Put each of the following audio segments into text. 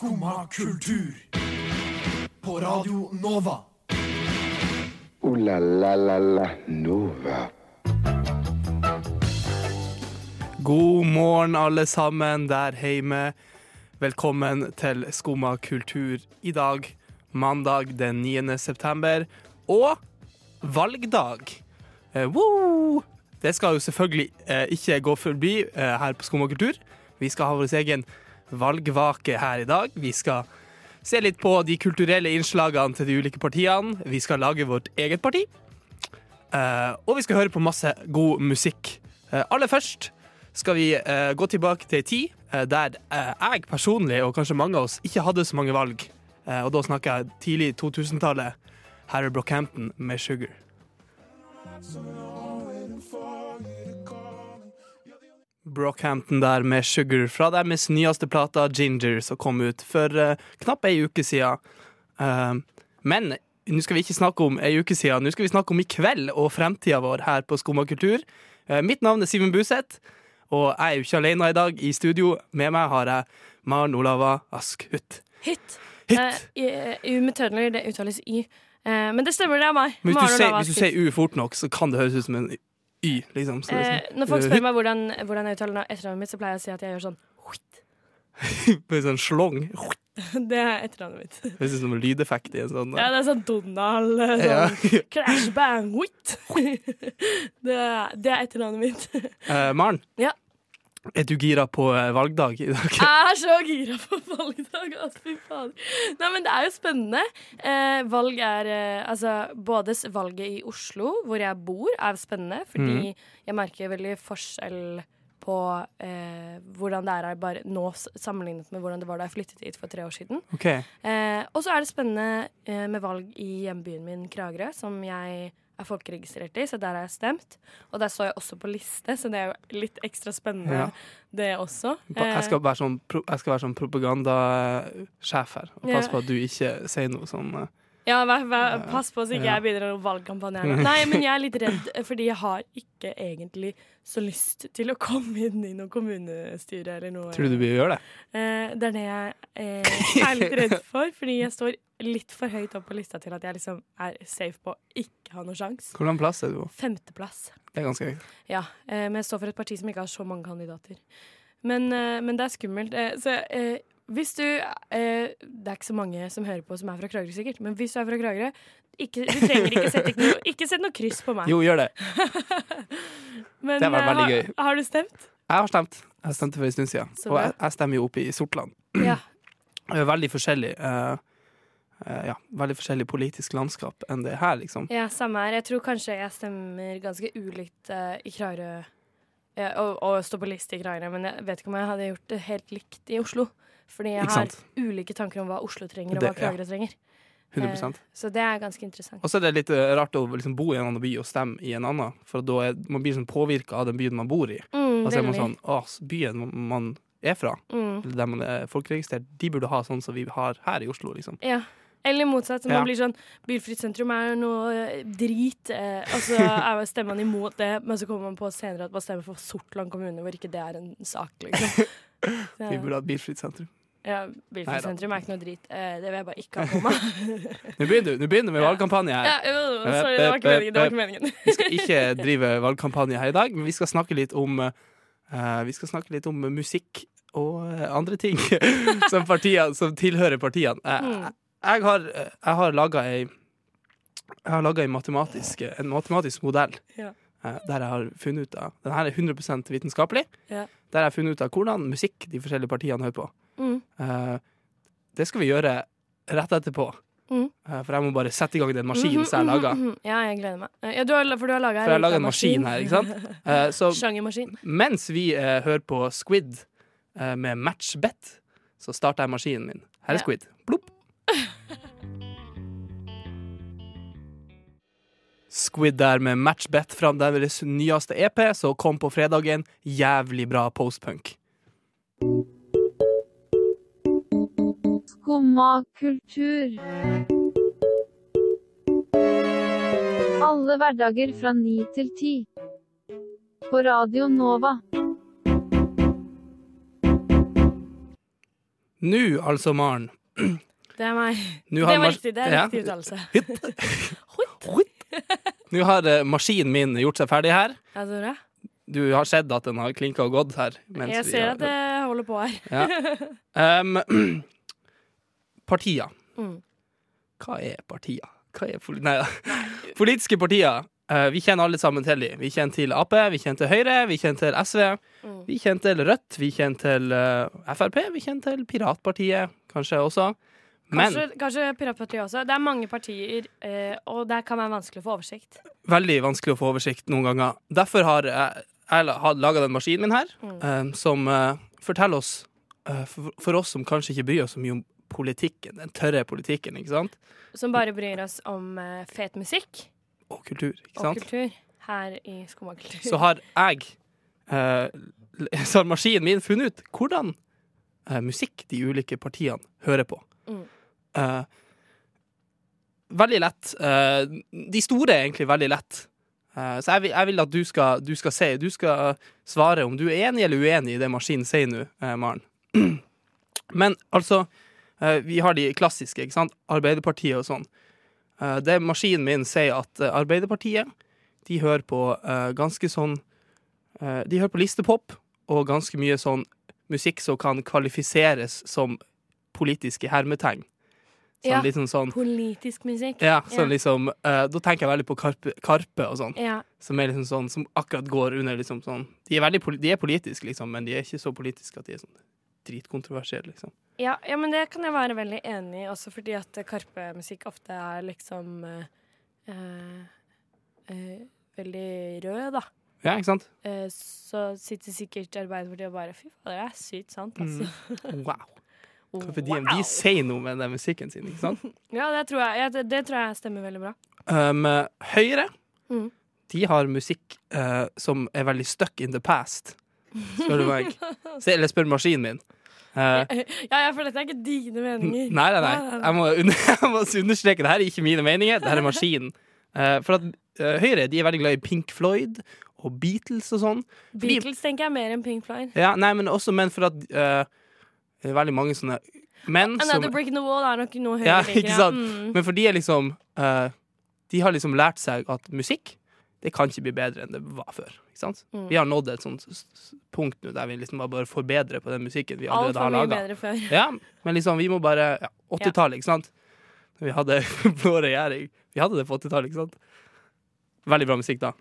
Skumma kultur. På Radio Nova. O-la-la-la-la Nova. God morgen, alle sammen der hjemme. Velkommen til Skumma kultur i dag, mandag den 9. september, og valgdag. Eh, woo! Det skal jo selvfølgelig eh, ikke gå forbi eh, her på Skumma kultur. Vi skal ha vår egen valgvake her i dag. Vi skal se litt på de kulturelle innslagene til de ulike partiene. Vi skal lage vårt eget parti. Eh, og vi skal høre på masse god musikk. Eh, aller først skal vi eh, gå tilbake til ei tid eh, der eh, jeg personlig, og kanskje mange av oss, ikke hadde så mange valg. Eh, og da snakker jeg tidlig 2000-tallet. Her er Brockhampton med 'Sugar'. Brockhampton der med 'Sugar' fra deres nyeste plata 'Ginger', som kom ut for uh, knapt ei uke siden. Uh, men nå skal vi ikke snakke om ei uke siden, nå skal vi snakke om i kveld og fremtida vår her på Skumma kultur. Uh, mitt navn er Simen Buseth, og jeg er jo ikke alene i dag. I studio med meg har jeg Maren Olava Askhut. Hit. Hit. Uh, i- i umetødelig, det uttales Y. Uh, men det stemmer, det er meg. Men hvis du, sier, hvis du sier U fort nok, så kan det høres ut som en Y. Liksom. Så Eh, sånn- når folk spør meg hvordan, hvordan jeg uttaler etternavnet mitt, så pleier jeg å si at jeg gjør sånn Med sånn slong. Det er etternavnet mitt. Det høres ut som en lydeffekt i en sånn Ja, det er sånn Donald sånn Ja. Crash bang whit. det, det er etternavnet mitt. Eh, Maren, Ja. Er du gira på eh, valgdag i dag? Jeg er så gira på valgdag. Altså, fy fader. Nei, men det er jo spennende. Eh, valg er eh, Altså, både valget i Oslo, hvor jeg bor, er spennende. Fordi jeg merker veldig forskjell på eh, hvordan det er her bare nå sammenlignet med hvordan det var da jeg flyttet hit for tre år siden. OK. Eh, og så er det spennende eh, med valg i hjembyen min, Kragerø, som jeg er folkeregistrert i, så der har jeg stemt. Og der står jeg også på liste, så det er jo litt ekstra spennende, Ja. det også. Jeg skal være sånn, jeg skal være sånn propagandasjef her. Og passe Ja. på at du ikke sier noe sånn eh, Ja, vær, vær, pass på så ikke jeg begynner noen valgkampanje her. Nei, men jeg er litt redd, eh, fordi jeg har ikke egentlig så lyst til å komme inn i noe kommunestyre eller noe. Tror du du gjør det? Eh, det er det jeg eh, er litt redd for, fordi jeg står litt for høyt opp på lista til at jeg liksom er safe på å ikke ha noe sjans. Hvordan plass er du på? Femteplass. Det er ganske høyt. Ja, eh, men jeg står for et parti som ikke har så mange kandidater. Men, men det er skummelt. Så eh, hvis du eh, Det er ikke så mange som hører på som er fra Kragerø, sikkert. Men hvis du er fra Kragerø, ikke, du trenger ikke sette noe, ikke sette noe kryss på meg. Jo, gjør det. Men, det har vært eh, veldig gøy. har du stemt? Jeg har stemt. Jeg stemte for en stund siden. Og jeg, jeg stemmer jo oppe i Sortland. Ja. Det veldig forskjellig Uh, Ja, veldig forskjellig politisk landskap enn det her, liksom. ja, samme her. Jeg tror kanskje jeg stemmer ganske ulikt uh, i Kragerø. Ja, og, og står på liste i Kragerø, men jeg vet ikke om jeg hadde gjort det helt likt i Oslo. Fordi jeg har ulike tanker om hva Oslo trenger, og hva Kragerø trenger. 100 Eh, Så det er ganske interessant. Og så er det litt eh, rart å liksom bo i en annen by og stemme i en annen, for da er, man blir sånn påvirka av den byen man bor i. Mm, Og så er man sånn Å, byen man er fra, Mm. eller der man er folkeregistrert, de burde ha sånn som vi har her i Oslo, liksom. Ja. Eller motsatt. Ja. Man blir sånn Bilfritt sentrum er noe eh, drit, eh, og så er- stemmer man imot det, men så kommer man på senere at man stemmer for Sortland kommune, hvor ikke det er en sak, liksom. Vi burde ha bilfritt sentrum. Ja, Bilfrisentrum sentrum er ikke noe drit. Eh, det vil jeg bare ikke ha på meg. Nå begynner du, nå begynner du med valgkampanje her. ja, jo, sorry, det var ikke meningen. Det var ikke meningen. Vi skal ikke drive valgkampanje her i dag, men vi skal snakke litt om uh, Vi skal snakke litt om musikk og eh, andre ting som, partier, som tilhører partiene. Eh, Mm. Jeg har, jeg har laga ei Jeg har laga en matematisk, en matematisk modell Ja. eh, der jeg har funnet ut av Den her er 100 vitenskapelig. Ja. Der jeg har funnet ut av hvordan musikk de forskjellige partiene hører på. Mm. Uh, det skal vi gjøre rett etterpå. Mm. Eh, for jeg må bare sette i gang den maskinen som jeg har laga. Mhm, mhm, mhm. Ja, jeg gleder meg. Eh, Ja, du har, for du har laga For jeg har laget en maskin her, ikke sant? Uh, Sjangermaskin. mens vi hører på Squid med matchbet, så starter jeg maskinen min. Her er Ja. Squid. Plopp. Squid der med matchbet fra deres nyeste EP, så kom på fredagen. Jævlig bra postpunk. Skumma kultur. Alle hverdager fra ni til ti. På Radio Nova. Nå, altså, Maren. Det er meg. Det har var riktig. Det er Ja. riktig uttalelse. Nå har eh, maskinen min gjort seg ferdig her. Ja, det er det. Du har sett at den har klinka og gått her. mens Jeg vi ser har- at det holder på her. Ja. Um, partier. Mm. Hva er partier? Hva er poli Nei da. Politiske partier. Eh, vi kjenner alle sammen til dem. Vi kjenner til Ap, vi kjenner til Høyre, vi kjenner til SV. Mm. Vi kjenner til Rødt, vi kjenner til eh, Frp, vi kjenner til Piratpartiet kanskje også. Men Kanskje, kanskje Piratpartiet også. Det er mange partier, eh, og det kan være vanskelig å få oversikt. veldig vanskelig å få oversikt noen ganger. Derfor har jeg, jeg laga den maskinen min her, Mm. som forteller oss, for oss som kanskje ikke bryr oss så mye om politikken, den tørre politikken, ikke sant? Som bare bryr oss om uh, fet musikk Og kultur, ikke sant? og kultur her i Skomakultur. Så har jeg, uh, så har maskinen min funnet ut hvordan uh, musikk de ulike partiene hører på. Mm. Veldig lett. de store er egentlig veldig lett. Så jeg vil, jeg vil at du skal, du skal se, du skal svare om du er enig eller uenig i det maskinen sier nå, Maren. Men altså, vi har de klassiske, ikke sant? Arbeiderpartiet og sånn. Eh, det maskinen min sier at eh, Arbeiderpartiet, de hører på eh, ganske sånn eh, De hører på listepop og ganske mye sånn musikk som kan kvalifiseres som politiske hermetegn. Sånn, Ja. liksom sånn Politisk musikk. ja, sånn Ja. liksom uh, Da tenker jeg veldig på Karpe, Karpe og sånn. Ja. Som er liksom sånn Som akkurat går under liksom sånn De er veldig de er politiske, liksom, men de er ikke så politiske at de er sånn dritkontroversielle, liksom. Ja, ja, men det kan jeg være veldig enig i, også fordi at eh, Karpe-musikk ofte er liksom eh, eh, eh, veldig rød, da. Ja, ikke sant? Eh, så sitter sikkert Arbeiderpartiet og bare Fy fader, det er sykt sant, altså. Wow. For de, de sier noe med den musikken sin, ikke sant? Ja, det tror jeg, det, det tror jeg stemmer veldig bra. Um, Høyre, Mm. de har musikk uh, som er veldig stuck in the past, spør du meg. Se, eller spør maskinen min. Uh, Ja, ja, for dette er ikke dine meninger. Nei, nei, nei. Jeg må, jeg må understreke det her er ikke mine meninger, det her er maskinen. Uh, for at uh, Høyre de er veldig glad i Pink Floyd og Beatles og sånn. Fordi- Beatles tenker jeg mer enn Pink Floyd. Ja, nei, men også men for at det er veldig mange sånne menn som Another Brick in the Wall er nok noe Høyre Ja, ikke sant? Mm. Men for de er liksom De har liksom lært seg at musikk Det kan ikke bli bedre enn det var før. Ikke? Mm. Vi har nådd et sånt punkt nå der vi liksom bare forbedrer forbedre på den musikken vi allerede har laga. Ja, men liksom, vi må bare ja, 80-tallet, ikke sant? Vi hadde blå regjering. Vi hadde det på 80-tallet, ikke sant? Veldig bra musikk da.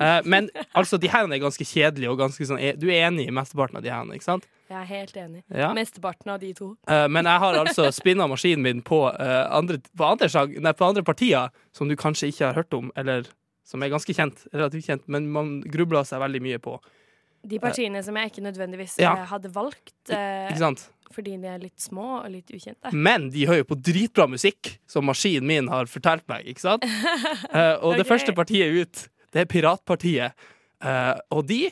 Eh, men altså, de her er ganske kjedelige, og ganske sånn Du er enig i mesteparten av de her, ikke sant? Jeg er helt enig. Ja. Mesteparten av de to. Uh, men jeg har altså spinna maskinen min på, uh, andre, på, andre, nei, på andre partier som du kanskje ikke har hørt om, eller som er ganske kjent, relativt kjent, men man grubler seg veldig mye på. De partiene som jeg ikke nødvendigvis Ja. eh, hadde valgt eh, fordi de er litt små og litt ukjente. Men de hører jo på dritbra musikk, som maskinen min har fortalt meg, ikke sant? Eh, og det første partiet ut, det er Piratpartiet. Eh, og de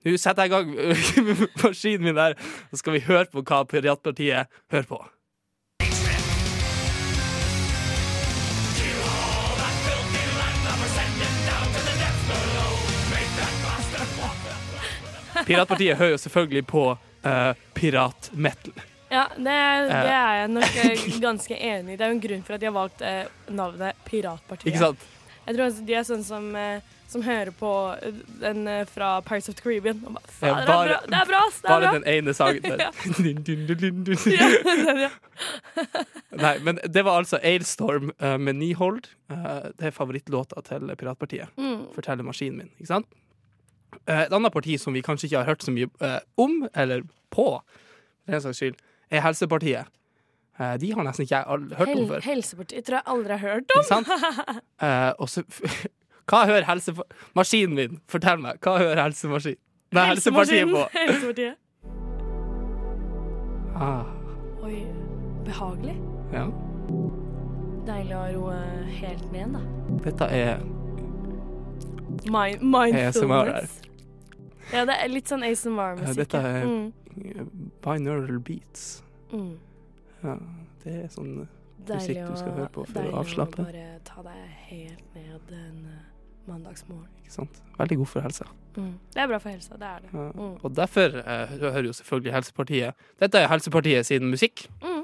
Nå setter jeg i gang maskinen min der, så skal vi høre på hva Piratpartiet hører på. Piratpartiet hører jo selvfølgelig på uh, piratmetal. Ja, det, det er jeg nok eh, ganske enig i. Det er jo en grunn for at de har valgt eh, navnet Piratpartiet. Ikke sant? Jeg tror de er sånn som, eh, som hører på eh, den eh, fra Pirates of the Caribbean. Og bare, Ja, bare- det er bra! Det er bra! Det Bare den ene sangen der. Ja. Nei, men det var altså Ailstorm uh, med Nyhold. Uh, det er favorittlåta til Piratpartiet. Mm. Forteller maskinen min, ikke sant? Eh, et annet parti som vi kanskje ikke har hørt så mye eh, om, eller på, for den saks skyld, er Helsepartiet. Eh, de har nesten ikke jeg hørt om før. Helsepartiet tror jeg aldri har hørt om. Ikke sant? Eh, også, Hva hører helsepartiet? Maskinen min, fortell meg. Hva hører helsemaskin... Nei, Helsepartiet på. Helsepartiet. Ah, Oi, behagelig. ja. Deilig å roe helt ned, da. Dette er Mind, ASMR her. Ja, det er litt sånn ASMR-musikk. dette er- mm. binaural beats. Mm. Ja, det er sånn Deilig Musikk du skal høre på for å deilig å Bare ta deg helt ned en uh, Mandagsmorgen. Ikke sant? Veldig god for helsa. Mm. Det er bra for helsa, det er det. Ja. Mm. Og derfor eh, hører jo selvfølgelig Helsepartiet Dette er Helsepartiet sin musikk. Mm.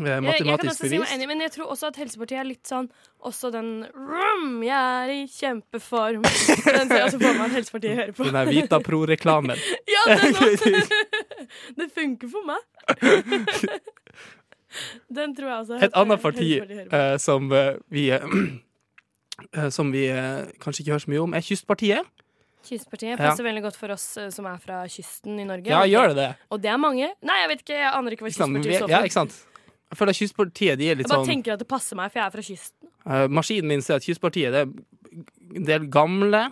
Eh, Jeg, jeg kan også også si meg enig, men jeg tror også at Helsepartiet er litt sånn Også den Rum, jeg er i kjempeform. Den ser jeg også for meg at Helsepartiet hører på. Den er Vita Pro-reklamen. Ja, den også. Det funker for meg. Den tror jeg også Et annet parti hører på. eh, som eh, vi eh, eh, Som vi eh, kanskje ikke hører så mye om, er Kystpartiet. Kystpartiet Ja. passer veldig godt for oss eh, som er fra kysten i Norge. Ja, gjør det det? Og det er mange. Nei, jeg vet ikke, jeg aner ikke hva Kystpartiet står Ja, ikke sant? Jeg føler at Kystpartiet de er Jeg bare sånn tenker at det passer meg, for jeg er fra kysten. eh, Maskinen min sier at Kystpartiet det er en del gamle.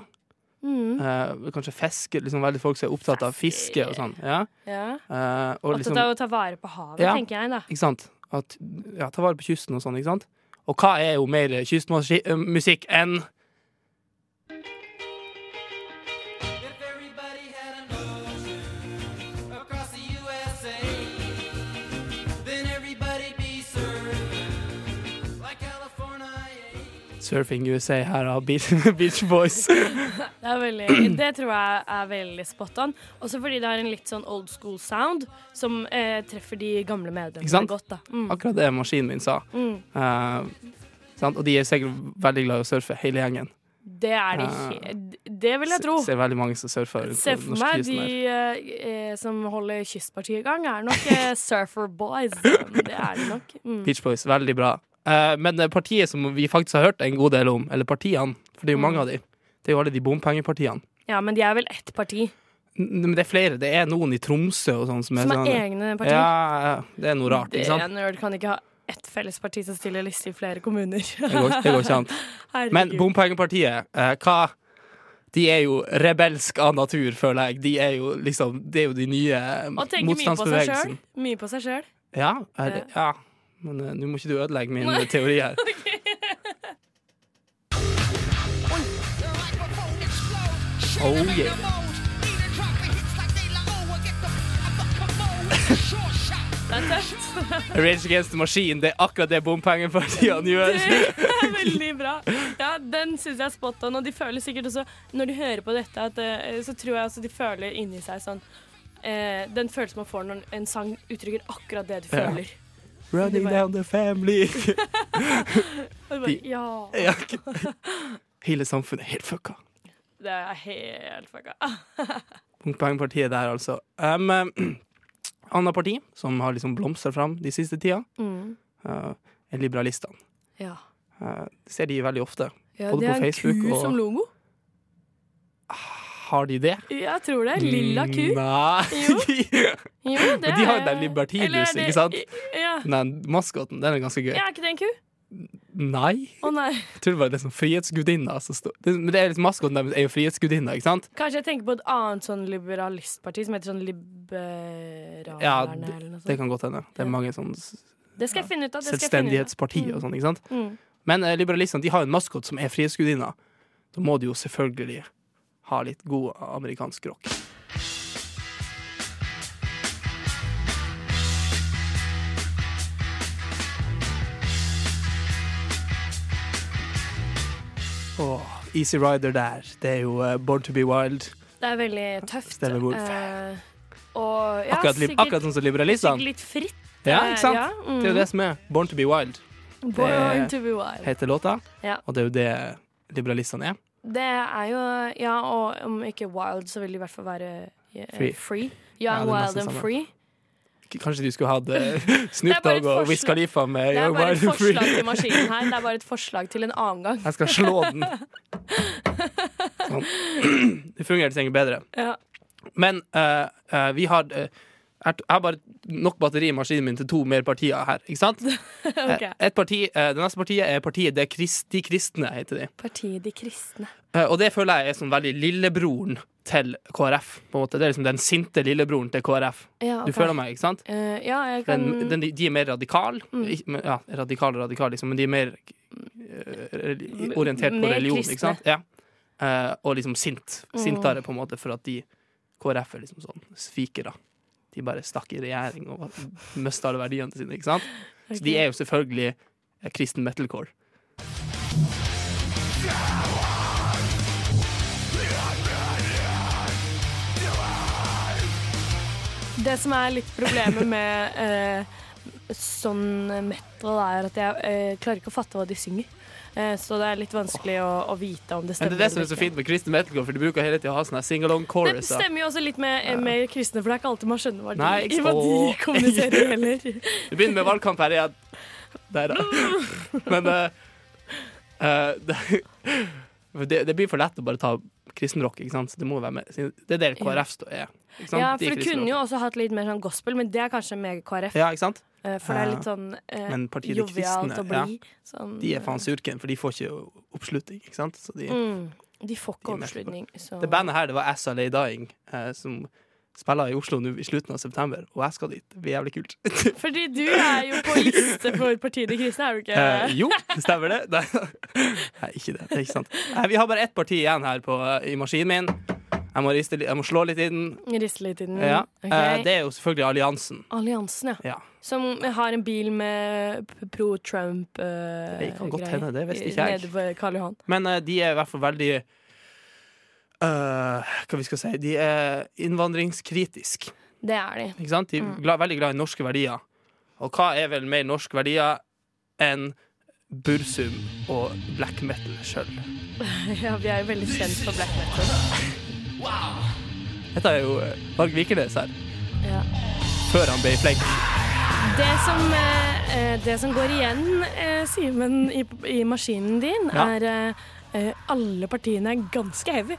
Mm. eh, kanskje fiske, liksom veldig folk som er opptatt av fiske og sånn. Ja. Ja. Eh, og Opptatt liksom, av å ta vare på havet, Ja. tenker jeg, da. ikke sant? At, ja, ta vare på kysten og sånn, ikke sant? Og hva er jo mer kystmusikk enn Surfing USA her av Beach, Beach Boys? Det, er veldig, det tror jeg er veldig spot on. Også fordi det har en litt sånn old school sound som eh, treffer de gamle Ikke medlemmene godt. mm. Akkurat det maskinen min sa. Mm. Uh, sant? Og de er sikkert veldig glad i å surfe, hele gjengen. Det er de Ah. Det vil jeg tro. Se, ser veldig mange som surfer rundt Se for meg de eh, eh, som holder Kystpartiet i gang, er nok eh, Surfer Boys. Det er de nok. Mm. Beach Boys, veldig bra. Eh, men partiet som vi faktisk har hørt en god del om, eller partiene, for det er jo Mm. mange av de, det er jo alle de bompengepartiene. Ja, men de er vel ett parti, Men det er flere. Det er noen i Tromsø og sånn som er som sånn er egne partier? Ja, det er noe rart, det ikke sant? er nerd kan ikke ha ett felles parti som stiller liste i flere kommuner. Det går, det går ikke an. Men bompengepartiet, eh, hva De er jo rebelsk av natur, føler jeg. De er jo liksom Det er jo de nye Og tenker mye på seg sjøl. Mye på seg sjøl. Ja, er ja. Men uh, nå må ikke du ødelegge min teori her. Oh yeah. Det er tøft. Rage Against the Machine, det er akkurat det bompengepartiene gjør. Det er veldig bra. Ja, Den syns jeg er spot on. Og de føler sikkert også, når de hører på dette, at, eh, så tror jeg også de føler inni seg sånn eh, Den følelsen man får når en sang uttrykker akkurat det du Ja. Running down the family. Bare, De- ja. Ja. Hele samfunnet er helt fucka. Det er helt fucka. Bompengepartiet der, altså. Um, Annet parti som har liksom blomstra fram de siste tida, Mm. uh, er liberalistene. Ja. Uh, ser de veldig ofte. ja Både det er en Facebook ku og- som logo. Har de det? Jeg tror det. Lilla ku. Nei. Jo. Jo, det Men de har jo den Libertinus, er det- ikke sant? Ja. Den maskoten, den er ganske gøy. ja, er ikke det en ku? Nei. Å nei. Jeg tror det var det som frihetsgudinna Men det er liksom maskoten deres er jo frihetsgudinna, ikke sant? Kanskje jeg tenker på et annet sånn liberalistparti som heter sånn Liberalerne Ja, eller noe Det sånt. kan godt hende. Det er mange sånn Det skal jeg finne ut av. Det selvstendighetspartier og sånn, ikke sant? Mm. Men eh, liberalistene de har en maskot som er frihetsgudinna. Da må de jo selvfølgelig ha litt god amerikansk rock. Åh, Easy Rider der. Det er jo eh, Born to be wild. Det er veldig tøft. Uh, og ja, Akkurat, sikkert, akkurat sånn som liberalistene. sikkert litt fritt. Ja, eh, ikke sant? ja, mm. Det er jo det som er Born to be wild, Born det- to be wild. heter låta. Ja. Og det er jo det liberalistene er. Det er jo Ja, og om ikke wild, så vil det i hvert fall være yeah, Free. free. Ja, Young, er wild and free. Kanskje de skulle hatt Snoop Dogg og Wiz. Khalifa med Det er bare et Wild Free. forslag til maskinen her. Det er bare et forslag til en annen gang. Jeg skal slå den. Sånn. Det fungerte sikkert bedre. Ja. Men uh, uh, vi har eh, jeg har bare nok batteri i maskinen min til to mer partier her. Ikke sant? Eh, Et parti, eh, det neste partiet er partiet krist, De kristne, heter de. Partiet De kristne. Eh, og det føler jeg er sånn veldig lillebroren til KrF. På en måte. Det er liksom den sinte lillebroren til KrF. Ja, Du føler meg, ikke sant? Uh, ja, jeg kan Den, den, de er mer radikale. Mm. Ja, radikale radikale, liksom, men de er mer uh, orientert på Mer religion, kristne. ikke sant? Ja. Uh, og liksom sint. Mm. Sintere, på en måte, for at de KrF er liksom sånn svikere. De bare stakk i regjering og mista alle verdiene sine. ikke sant? Okay. Så de er jo selvfølgelig eh, kristen metalcore. Det som er litt problemet med eh, sånn metal, er at jeg eh, klarer ikke å fatte hva de synger. Eh, så det er litt vanskelig å, å vite om det stemmer. Men det er det som er så fint med kristen metalcore, for de bruker hele tida å ha sånne sing-along Det stemmer jo også litt med, eh, med kristne, for det er ikke alltid man skjønner hva de, Nei, hva de kommuniserer heller. Vi begynner med valgkamp her igjen. Der, da. Men uh, uh, det, det, det blir for lett å bare ta kristenrock, ikke sant? Så det må være med. Det er der KrF står er. Ja, for du kunne jo også hatt litt mer sånn gospel, men det er kanskje med KrF. Ja, ikke sant? eh, For det er litt sånn eh, jovialt Kristne, å bli. Sånn, De er faen surken, for de får ikke oppslutning, ikke sant? Så de, mm, De får ikke de oppslutning. Så. Det bandet her, det var As LA Dying, eh, som spiller i Oslo nå i slutten av september, og jeg skal dit. Det blir jævlig kult. Fordi du er jo på liste for Partiet De kristne, er du ikke? Eh, jo, stemmer det. Nei, ikke det. Det er ikke sant. Eh, vi har bare ett parti igjen her på, i maskinen min. Jeg må, riste, jeg må slå litt i den. Riste litt i den. Ja. Ok. Eh, det er jo selvfølgelig Alliansen. Alliansen, ja. Ja. Som har en bil med pro-Trump uh, Det kan godt hende, det visste ikke jeg. Nede på Karl Johan. Men uh, de er i hvert fall veldig uh, Hva vi skal si De er innvandringskritisk. Det er de. Ikke sant? De er Mm. veldig glad i norske verdier. Og hva er vel mer norske verdier enn Bursum og black metal sjøl? Ja, vi er jo veldig kjent for black metal. Dette er jo eh, Varg Vikernes her, Ja. før han ble flink. Det som, eh, eh, det som går igjen, eh, Simen, i, i maskinen din, Ja. er eh, eh, alle partiene er ganske heavy.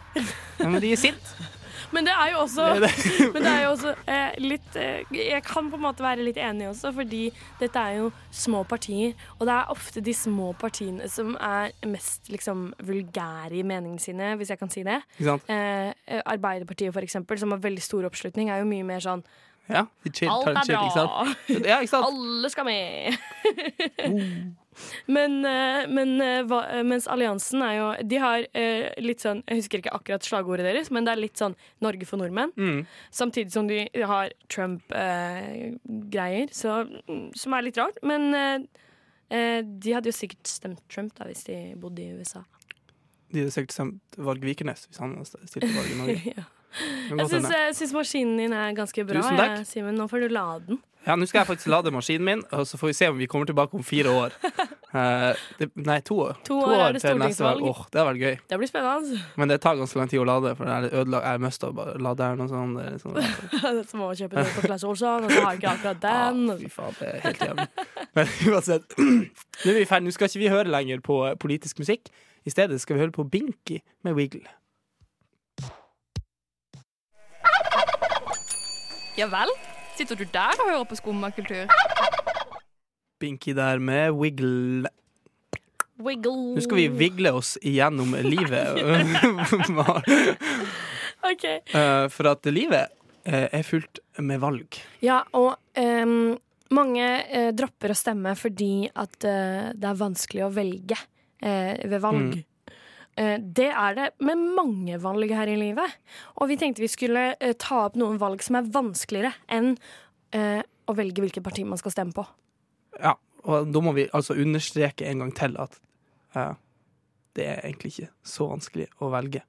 Men de er sinte. Men det er jo også, er men det er jo også eh, litt eh, Jeg kan på en måte være litt enig også, fordi dette er jo små partier. Og det er ofte de små partiene som er mest liksom vulgære i meningene sine, hvis jeg kan si det. Eh, eh, Arbeiderpartiet, for eksempel, som har veldig stor oppslutning, er jo mye mer sånn Ja, chill, Alt er chill, bra! Ja? Alle skal med! men eh, men eh, eh, mens alliansen er jo De har eh, litt sånn Jeg husker ikke akkurat slagordet deres, men det er litt sånn Norge for nordmenn. Mm. Samtidig som de har Trump-greier, som er litt rart. Men eh, eh, de hadde jo sikkert stemt Trump da hvis de bodde i USA. De hadde sikkert stemt Valg Vikernes hvis han hadde stilt til valg i Norge. ja. Jeg syns, jeg maskinen din er ganske bra. Jeg, Simen. Nå får du lade den. Ja, nå skal jeg faktisk lade maskinen min, og så får vi se om vi kommer tilbake om fire år. Uh, det, nei, to år. To år er det til neste valg. Oh, det har vært gøy. Det blir spennende. Men det tar ganske lang tid å lade, for det er ødelagt. Jeg mista laderen og sånn. Det er litt sånn Så må man kjøpe den på Claes Olsson, og så har jeg ikke akkurat den. Ja, fy faen, det er helt jævlig. Men uansett, nå er vi ferdige. Nå skal ikke vi høre lenger på eh, politisk musikk. I stedet skal vi høre på Binky med Wiggle. Ja vel? Sitter du der og hører på skummakultur? Binky der med Wiggle. Wiggle. Nå skal vi vigle oss igjennom livet. OK. Eh, For at livet eh, er fullt med valg. Ja, og um, mange uh, dropper å stemme fordi at uh, det er vanskelig å velge uh, ved valg. Mm. Eh, det er det med mange valg her i livet. Og vi tenkte vi skulle eh, ta opp noen valg som er vanskeligere enn eh, å velge hvilket parti man skal stemme på. Ja, og da må vi altså understreke en gang til at uh, det er egentlig ikke så vanskelig å velge.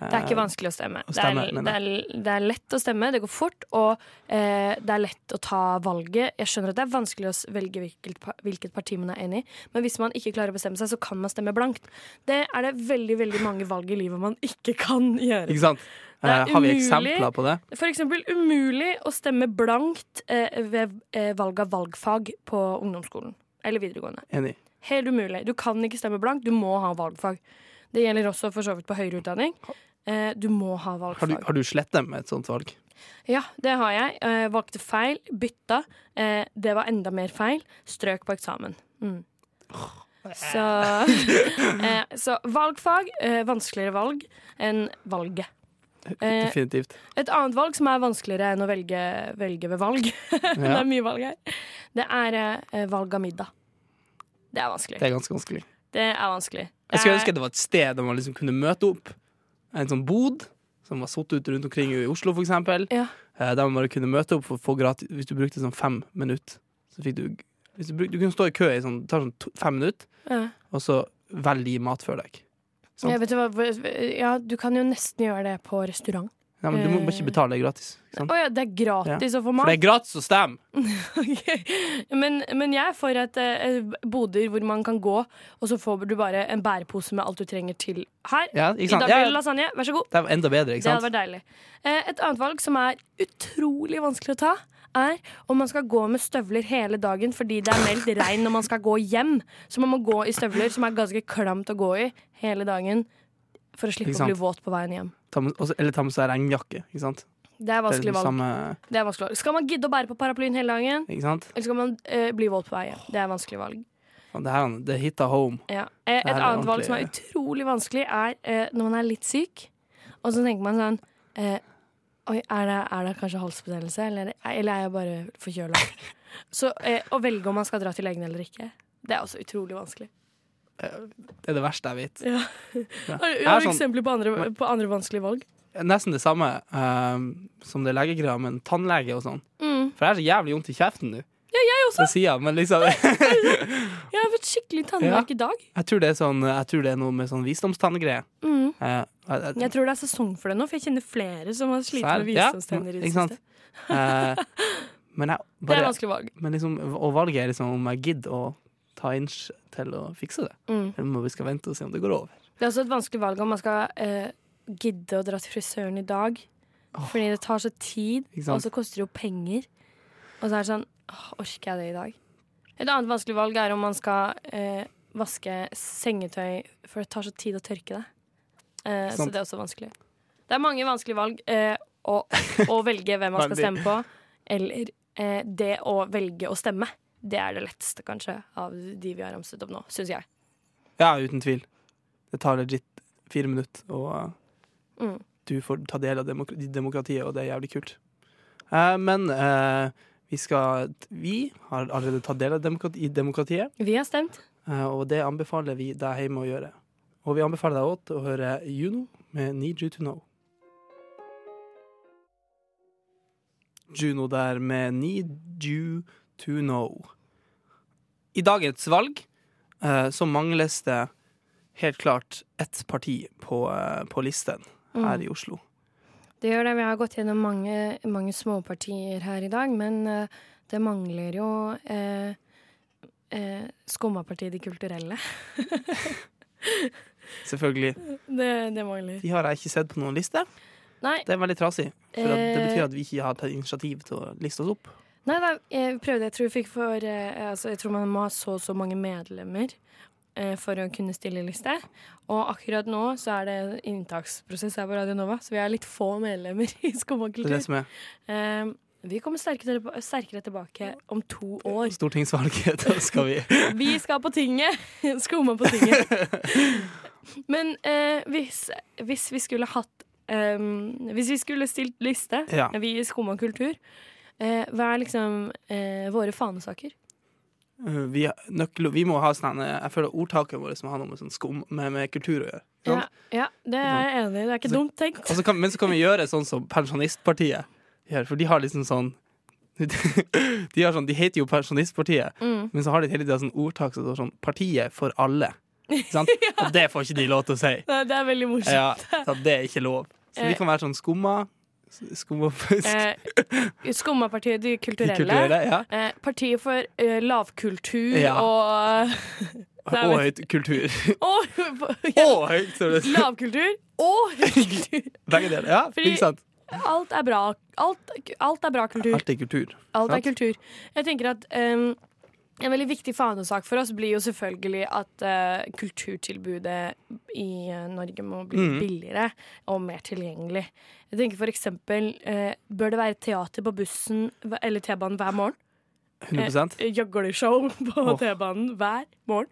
Det er ikke vanskelig å stemme. å stemme, det, er, det, er, det er lett å stemme, det går fort, og eh, det er lett å ta valget. Jeg skjønner at det er vanskelig å velge hvilket, hvilket parti man er enig i, men hvis man ikke klarer å bestemme seg, så kan man stemme blankt. Det er det veldig veldig mange valg i livet man ikke kan gjøre. Ikke sant? Det er Eh, har vi eksempler på det? For eksempel umulig å stemme blankt eh, ved eh, valg av valgfag på ungdomsskolen eller videregående. Enig. Helt umulig. Du kan ikke stemme blankt, du må ha valgfag. Det gjelder også for så vidt på høyere utdanning. Eh, du må ha Har du, valgfag. har du slettet med et sånt valg? Ja, det har jeg. Eh, valgte feil, bytta. Eh, det var enda mer feil. Strøk på eksamen. Mm. Så, eh, så valgfag, eh, vanskeligere valg enn valget. Eh, Definitivt. et annet valg som er vanskeligere enn å velge, velge ved valg, det er mye valg her, det er eh, valg av middag. Det er vanskelig. det er ganske vanskelig. Det er vanskelig. Jeg skulle Eh, ønske det var et sted der man liksom kunne møte opp. En sånn bod som var satt ut rundt omkring i Oslo, for eksempel. Ja. Eh, Der man bare kunne møte opp for å få gratis Hvis du brukte sånn fem minutter, så fikk du hvis du, bruk, du kunne stå i kø i sånn, tar sånn to, fem minutter, ja. og så velge mat før deg. Ja, vet du hva, ja, du kan jo nesten gjøre det på restaurant. Ja, men du må bare Eh. ikke betale, det er gratis. Å sant? ja, det er gratis å få mat? For det er gratis å stemme! okay. men, men jeg er for et eh, boder hvor man kan gå, og så får du bare en bærepose med alt du trenger til her. Ja, I dag blir Ja, det lasagne, vær så god. det er enda bedre, ikke sant? Det hadde vært deilig. Eh, Et annet valg som er utrolig vanskelig å ta, er om man skal gå med støvler hele dagen fordi det er meldt regn når man skal gå hjem. Så man må gå i støvler som er ganske klamt å gå i hele dagen for å slippe å bli våt på veien hjem. Ta med, også- eller ta med seg regnjakke, ikke sant? Det er er vanskelig liksom valg. samme, Det er vanskelig valg. Skal man gidde å bære på paraplyen hele dagen, eller skal man uh, bli våt på vei hjem? Det er vanskelig valg. Det her, det hitta home. Ja. Eh, Et er annet valg som er utrolig vanskelig, er eh, når man er litt syk, og så tenker man sånn eh, Oi, er det, er det kanskje halsbetennelse, eller, eller er jeg bare forkjøla? Så å velge om man skal dra til legen eller ikke, det er også utrolig vanskelig. Det er det verste jeg vet. Ja. Ja. Har, du sånn- eksempler på andre, på andre vanskelige valg? Nesten det samme ehm, som det legegreia, men tannlege og sånn. Mm. For jeg har så jævlig vondt i kjeften nå. Ja, jeg også. Siden, men liksom Jeg har fått skikkelig tannverk i dag. Jeg tror det er, sånn, jeg tror det er noe med sånn visdomstanngreie. Mm. Uh, jeg- jeg- tror det er sesong for det nå, for jeg kjenner flere som har slitt med Ja, visdomstenner i det siste. Eh, men jeg Det er bare vanskelig valg. Men liksom, og valget er liksom om jeg gidder å ta inch til å fikse det. Mm. Eller om vi skal vente og se om det går over. Det er også et vanskelig valg om man skal eh, gidde å dra til frisøren i dag. Fordi det tar så tid, og så koster det jo penger. Og så er det sånn åh, Orker jeg det i dag? Et annet vanskelig valg er om man skal eh, vaske sengetøy, for det tar så tid å tørke det. Eh, så det er også vanskelig. Det er mange vanskelige valg. Eh, å, å velge hvem man skal stemme på, eller eh, det å velge å stemme. Det er det letteste, kanskje, av de vi har ramset opp nå, syns jeg. Ja, uten tvil. Det tar legit fire minutter, og Mm. du får ta del av demok demokratiet, og det er jævlig kult. Eh, men eh, vi skal Vi har allerede tatt del av demokrati i demokratiet, Vi har stemt. eh, og det anbefaler vi deg hjemme å gjøre. Og vi anbefaler deg også å høre Juno med Need You To Know. Juno der med Need You To Know. I dagens valg eh, så mangles det helt klart ett parti på, eh, på listen her Mm. i Oslo. Det gjør det. Vi har gått gjennom mange, mange småpartier her i dag, men eh, det mangler jo eh, eh, Skummapartiet De Kulturelle. Selvfølgelig. Det, det mangler. De har jeg ikke sett på noen liste. Nei, Det er veldig trasig. For eh, det betyr at vi ikke har tatt initiativ til å liste oss opp. Nei nei, jeg prøvde. Jeg tror, jeg, for, eh, altså, jeg tror man må ha så og så mange medlemmer eh, for å kunne stille liste. Og akkurat nå så er det inntaksprosess her på Radio Nova, så vi er litt få medlemmer i Det er det som er Eh, vi kommer sterkere, sterkere tilbake om to år. stortingsvalget. Da skal vi Vi skal på tinget! Skumma på tinget. Men eh, hvis, hvis vi skulle hatt em, Hvis vi skulle stilt liste, Ja. vi i Skumma kultur, hva er liksom eh, våre fanesaker? Uh, vi, nøkkel, vi må ha sånne Jeg føler ordtaket vårt må ha noe med, sånn skum, med, med kultur å gjøre. Ja, ja, det er jeg enig i. Det er ikke Så- dumt tenkt. Så kan, men så kan vi gjøre sånn som Pensjonistpartiet gjør, for de har liksom sånn de, har sånn, de heter jo Pensjonistpartiet, Mm. men så har de hele tida sånn ordtak som står sånn 'Partiet for alle'. Sant? Og det får ikke de lov til å si. Nei, Det er veldig morsomt. Ja, så det er ikke lov. Så vi Eh. kan være sånn skumma Skumma Eh, Skummapartiet De de Kulturelle. kulturelle. Ja. Eh, partiet for eh, lavkultur Ja. og Og høyt kultur. Og Og høyt! står det, lavkultur og høykultur. begge deler. Ja, Fordi- ikke sant? Alt er bra. Alt, alt er bra kultur. Alt er kultur. Alt er kultur. Jeg tenker at um, En veldig viktig fanesak for oss blir jo selvfølgelig at uh, kulturtilbudet i uh, Norge må bli mm. billigere og mer tilgjengelig. Jeg tenker for eksempel, uh, Bør det være teater på bussen eller T-banen hver morgen? 100 Eh, Gjøgleshow på oh. T-banen hver morgen.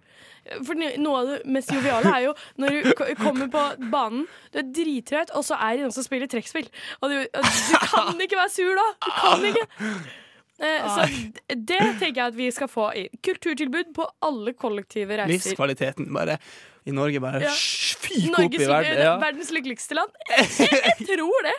For noe av det mest joviale er jo når du ko- kommer på banen, du er drittrøtt, og så er det noen som spiller trekkspill. Og du, du kan ikke være sur da! Du kan ikke! Eh, så det tenker jeg at vi skal få i kulturtilbud på alle kollektive reiser. Livskvaliteten bare i Norge bare Ja. fyker opp i verden. Ja. verdens lykkeligste land. Jeg, jeg tror det.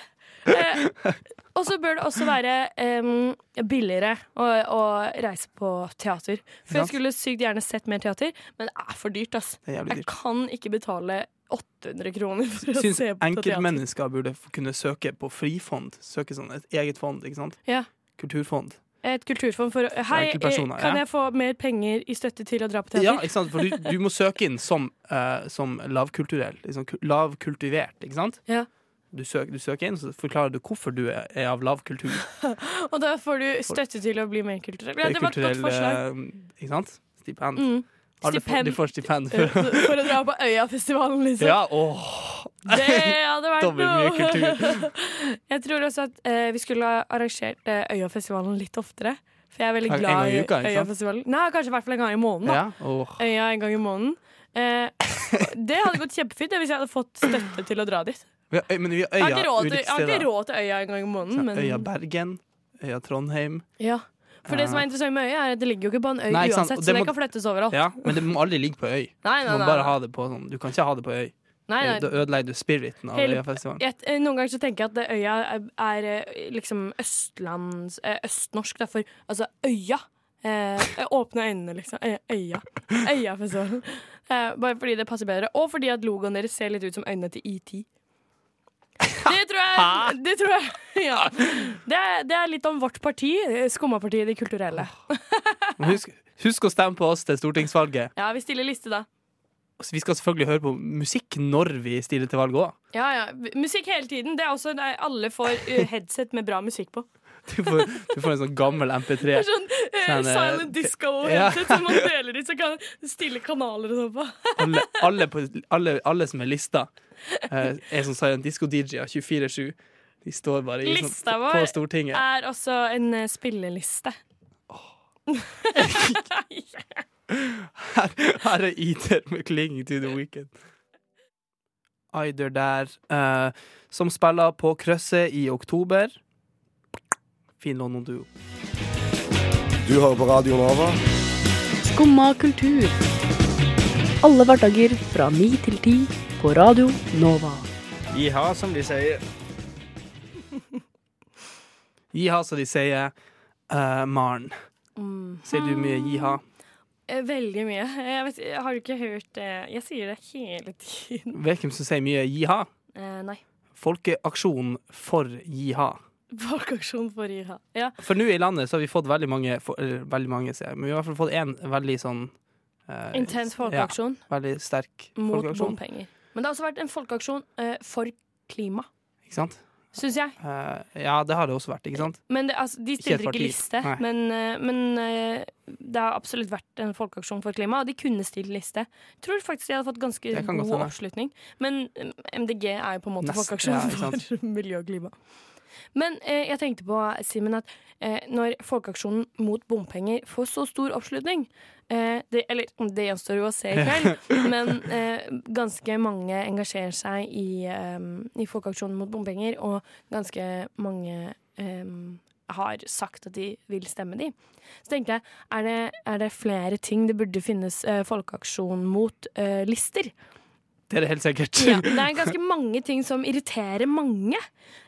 Eh, og så bør det også være eh, billigere å, å reise på teater. For jeg skulle sykt gjerne sett mer teater, men det er for dyrt. ass. Er Jeg kan ikke betale 800 kroner for å Syns se på teater. enkeltmennesker burde kunne søke på frifond. Søke sånn et eget fond, ikke sant? Ja. Kulturfond. Et kulturfond for å Hei, personer, kan ja. jeg få mer penger i støtte til å dra på teater? Ja, ikke sant? For du, du må søke inn som, uh, som lavkulturell. Liksom, lavkultivert, ikke sant? Ja. Du, søker, du søker inn, så forklarer du hvorfor du er, er av lav kultur. Og da får du støtte til å bli mer kulturell. Ja, det var et godt forslag. eh, Ikke sant? Stipend. Mm. Stipend. de får stipend. Eh, For, For å dra på Øyafestivalen, liksom. ja, åh. Det hadde vært noe! kultur. Jeg tror også at eh, vi skulle ha arrangert eh, Øyafestivalen litt oftere. For jeg er veldig glad i i uka, ikke? Øyafestivalen. Nei, kanskje i hvert fall en gang i måneden. da Ja, oh. Øya en gang i måneden. Eh, det hadde gått kjempefint hvis jeg hadde fått støtte til å dra dit. Har, men vi har øya jeg har ikke råd til Øya en gang i måneden. Men, Øya Bergen, Øya Trondheim. ja. For det som er interessant med Øya, er at det ligger jo ikke på en øy Nei, uansett, det så det må- kan flyttes overalt. Ja, men det må aldri ligge på øy. Nei, Du nei, må bare ha det på sånn Du kan ikke ha det på øy. nei, nei. Da ødelegger du spiriten av Øyafestivalen. Eh, noen ganger så tenker jeg at øya er, er eh, liksom østlands eh, Østnorsk, derfor altså øya. Eh, åpne øynene, liksom. Øya. Øyafestivalen. Eh, bare fordi det passer bedre. Og fordi at logoen deres ser litt ut som øynene til ET. Det tror jeg, det tror jeg ja. det, er, det er litt om vårt parti, eh, Skummapartiet De Kulturelle. Husk, husk å stemme på oss til stortingsvalget. Ja, vi stiller liste, da. Vi skal selvfølgelig høre på musikk når vi stiller til valg òg. Ja, ja. Musikk hele tiden. Det er også, det er, alle får eh, headset med bra musikk på. Du, får- du får en sånn gammel MP3. Det er sånn eh, Sånn, silent disco ja. headset som man deler ut, så kan stille kanaler og sånn på. Alle, alle, på, alle, alle som er lista, eh, er sier en disco-DJ-er 24-7. De står bare i, Lista sånn, vår på Stortinget. er også en uh, spilleliste. Her, her er Eater med 'Clinging to the Weekend'. Eider der, uh, som spiller på Krøsset i oktober. Fin London Duo. Du hører på Radio Nova. Skumma kultur. Alle hverdager fra ni til ti på Radio Nova. Jiha, som de sier. Jiha, som de sier. Uh, Maren. Mm. Sier du mye jiha? Eh, Veldig mye. Jeg, vet, jeg har du ikke hørt det? Jeg sier det hele tiden. Vet du hvem som sier mye jiha? Eh, nei. Folkeaksjon for jiha. Folkeaksjon for jiha, Ja. For nå i landet så har vi fått veldig mange, for, eller, veldig mange sier jeg, men vi har i hvert fall fått en veldig sånn eh, Intens folkeaksjon Ja, veldig sterk mot folkeaksjon. bompenger. Men det har også vært en folkeaksjon eh, for klima, Ikke sant? syns jeg. Eh, ja, det har det også vært, ikke sant? Men det, altså, De stiller ikke liste, Nei. men, eh, men eh, det har absolutt vært en folkeaksjon for klima, og de kunne stilt liste. Jeg tror faktisk de hadde fått ganske god oppslutning. Men MDG er jo på en måte Nest, folkeaksjon ja, for miljø og klima. Men eh, jeg tenkte på, Simen, at eh, når folkeaksjonen mot bompenger får så stor oppslutning eh, det, Eller det gjenstår jo å se i kveld, men eh, ganske mange engasjerer seg i, eh, i folkeaksjonen mot bompenger, og ganske mange eh, har sagt at de vil stemme de. Så tenkte jeg, er det, er det flere ting det burde finnes folkeaksjon mot eh, lister? Det er det helt sikkert. Ja, det er ganske mange ting som irriterer mange,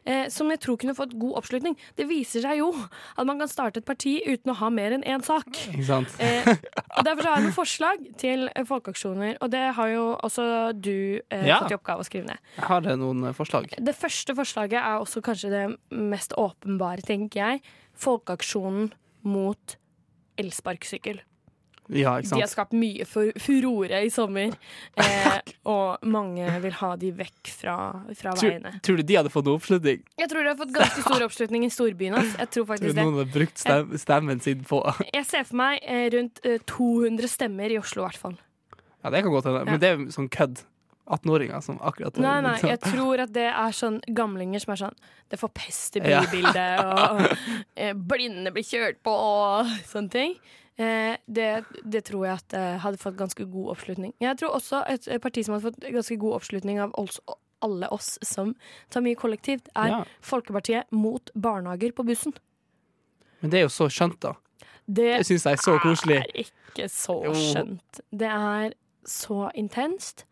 eh, som jeg tror kunne fått god oppslutning. Det viser seg jo at man kan starte et parti uten å ha mer enn én sak. Eh, og Derfor har jeg noen forslag til eh, folkeaksjoner, og det har jo også du eh, Ja. fått i oppgave å skrive ned. Jeg har eh, noen eh, forslag. Det første forslaget er også kanskje det mest åpenbare, tenker jeg. Folkeaksjonen mot elsparkesykkel. Ja, De har skapt mye for furore i sommer, eh, og mange vil ha de vekk fra, fra Tror, veiene. tror du de hadde fått noe oppslutning? Jeg tror de har fått ganske stor oppslutning i storbyen ass. Jeg tror Tror faktisk det. noen hadde brukt stem, stemmen sin på Jeg ser for meg eh, rundt eh, 200 stemmer i Oslo, i hvert fall. Ja, det kan godt hende, men det er sånn kødd. 18-åringer som akkurat Nei, nei, jeg tror at det er sånn gamlinger som er sånn Det forpester Ja. bybildet, og eh, blinde blir kjørt på, og sånne ting. Eh, det, det tror jeg at hadde fått ganske god oppslutning. Jeg tror også et parti som hadde fått ganske god oppslutning av oss, alle oss som tar mye kollektivt, er Ja. Folkepartiet mot barnehager på bussen. Men det er jo så skjønt, da. Det Det syns jeg er så koselig. Det er ikke så skjønt. Det er så intenst.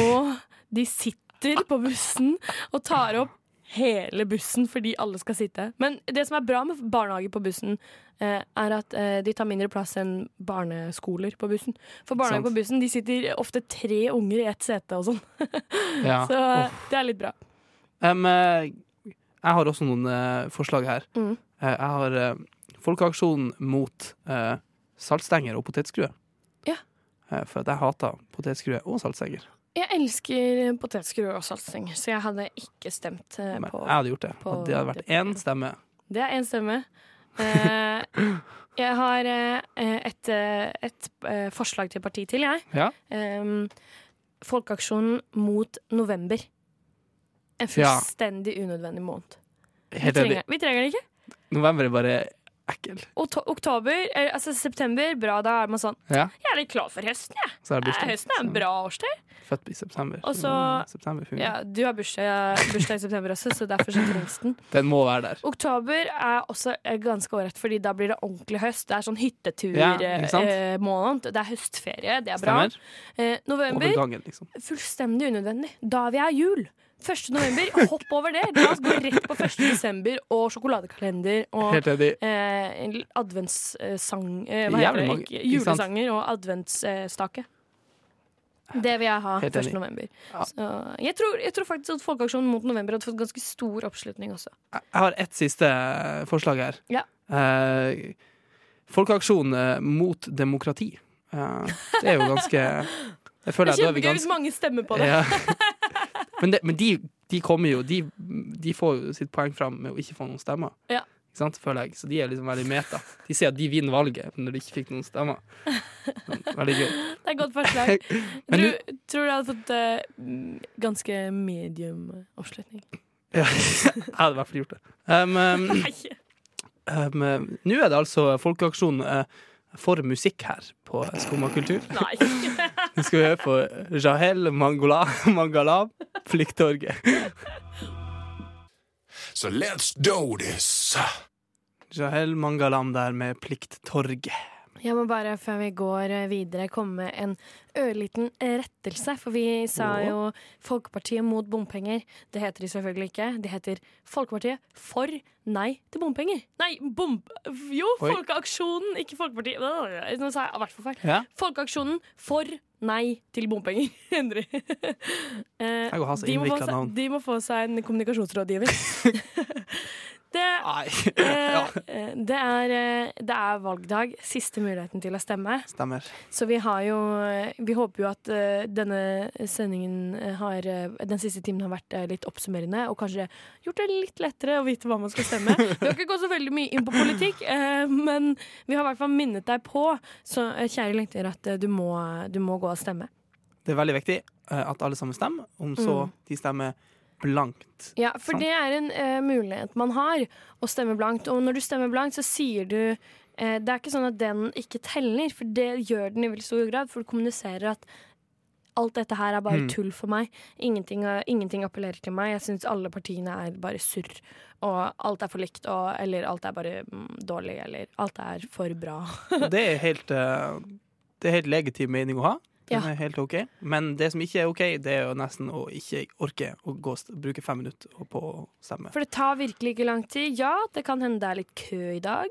Og de sitter på bussen og tar opp hele bussen fordi alle skal sitte. Men det som er bra med barnehage på bussen, eh, er at eh, de tar mindre plass enn barneskoler på bussen. For barnehage på bussen de sitter ofte tre unger i ett sete og sånn. Ja. Så eh, det er litt bra. Eh, jeg har også noen uh, forslag her. Mm. Jeg har uh, Folkeaksjonen mot uh, saltstenger og potetskruer. Ja. For at jeg hater potetskruer og saltstenger. Jeg elsker potetskruer og saltsing, så jeg hadde ikke stemt eh, på jeg hadde gjort det. på det hadde vært én stemme. Det er én stemme. Eh, jeg har eh, et, eh, et forslag til parti til, jeg. Ja. Um, Folkeaksjonen mot november. En fullstendig unødvendig måned. Vi trenger, vi trenger det ikke. November er bare ekkel. Oktober, eh, altså september, bra. Da er man sånn Ja, Jeg er litt klar for høsten, jeg. så er Eh. Høsten er en bra årstid. Født i september. Også, september. Ja, du har bursdag, bursdag i september også, så derfor så trengs den. Den må være der. Oktober er også eh, ganske ålreit, fordi da blir det ordentlig høst. Det er sånn Ja, ikke sant? hyttetur-måned. det er høstferie, det er bra. Stemmer. Eh, november, Overgangen, liksom. fullstendig unødvendig. Da vi ha jul. 1. november, hopp over det. La oss gå rett på 1. desember og sjokoladekalender og eh, adventssang eh, Hva heter det? Ikke, julesanger og adventsstake. Det vil jeg ha 1. november. Ja. Så jeg, tror, jeg tror faktisk at Folkeaksjonen mot november hadde fått ganske stor oppslutning også. Jeg har ett siste forslag her. Ja. Eh, folkeaksjon eh, mot demokrati. Eh, det er jo ganske Jeg Det er kjempegøy hvis mange stemmer på det. ja. Men, det, men de, de kommer jo de, de får jo sitt poeng fram med å ikke få noen stemmer. Ja. Ikke sant, føler jeg. Så de er liksom veldig meta. De sier at de vinner valget når de ikke fikk noen stemmer. Veldig gøy. Det er et godt forslag. Men tror, du, tror du hadde fått eh, mm, ganske medium oppslutning? Ja, jeg hadde i hvert fall gjort det. Um, um, Nei. um, Nå er det altså folkeaksjon uh, for musikk her på Skumma kultur. Nei. Nå skal vi høre på Jahel Mangola, Mangala, Plikttorget. So let's do this. Jahel Mangalam der med Plikttorget. Jeg må bare, før vi går videre, komme med en ørliten rettelse. For vi sa jo Folkepartiet mot bompenger. Det heter de selvfølgelig ikke. De heter Folkepartiet for nei til bompenger. Nei, bom... Jo, Oi. Folkeaksjonen, ikke Folkepartiet. Nå sa jeg i hvert fall feil. Ja. Folkeaksjonen for nei til bompenger. Eh, de, må seg, de må få seg en kommunikasjonsrådgiver. det, eh, ja, eh, det, er, eh, det er valgdag. Siste muligheten til å stemme. stemmer. Så vi har jo Vi håper jo at eh, denne sendingen har eh, Den siste timen har vært eh, litt oppsummerende, og kanskje gjort det litt lettere å vite hva man skal stemme. Vi har ikke gått så veldig mye inn på politikk, eh, men vi har i hvert fall minnet deg på, så eh, kjære lytter, at eh, du må, du må gå og stemme. Det er veldig viktig eh, at alle sammen stemmer, om så Mm. de stemmer blankt. Ja, for Sant. det er en uh, mulighet man har, å stemme blankt. Og når du stemmer blankt, så sier du uh, Det er ikke sånn at den ikke teller, for det gjør den i veldig stor grad. For du kommuniserer at alt dette her er bare Mm. tull for meg. Ingenting, uh, ingenting appellerer til meg. Jeg syns alle partiene er bare surr. Og alt er for likt, og, eller alt er bare mm, dårlig, eller alt er for bra. Det er helt eh, Det er helt legitim mening å ha. Den Ja. er helt OK. Men det som ikke er OK, det er jo nesten å ikke orke å gå, bruke fem minutter på å stemme. For det tar virkelig ikke lang tid. Ja, det kan hende det er litt kø i dag.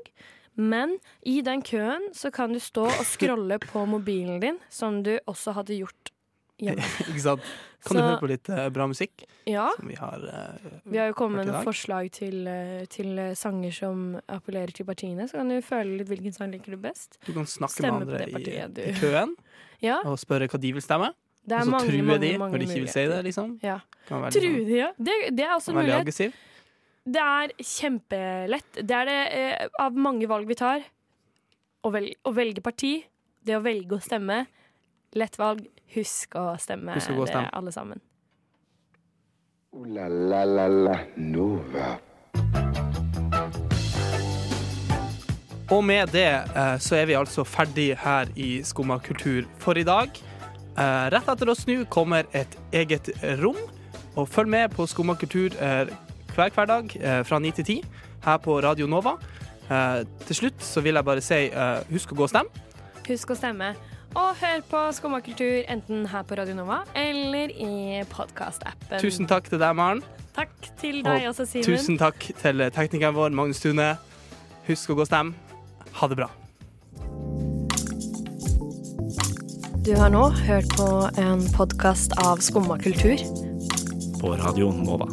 Men i den køen så kan du stå og scrolle på mobilen din, som du også hadde gjort hjemme. ikke sant? Kan du høre på litt uh, bra musikk? Ja, Som vi har uh, vi har jo kommet med noen forslag til, uh, til sanger som appellerer til partiene. Så kan du føle litt hvilken sang liker du best. Du kan snakke Stemme med andre i, i køen Ja, og spørre hva de vil stemme. det Og så mange, truer mange, de mange når de ikke vil si det. liksom Ja. Kan være True sånn- de, ja. Det, det er også en mulighet. aggressiv. Det er kjempelett. Det er det eh, av mange valg vi tar. Å, velge, å velge parti, det å velge å stemme. Lett valg. Husk å stemme, Husk å gå og det, stemme. alle sammen. Uh, la la la la Nova. Og med det eh, så er vi altså ferdig her i Skumma kultur for i dag. Eh, rett etter oss nå kommer et eget rom, og følg med på Skumma kultur eh, hver hverdag fra ni til ti her på Radio Nova. Til slutt så vil jeg bare si husk å gå og stemme. Husk å stemme. Og hør på Skumma kultur enten her på Radio Nova eller i podkastappen. Tusen takk til deg, Maren. Takk til deg og også, Simen. Tusen takk til teknikeren vår, Magnus Tune. Husk å gå og stemme. Ha det bra. Du har nå hørt på en podkast av Skumma kultur. På radioen Nova.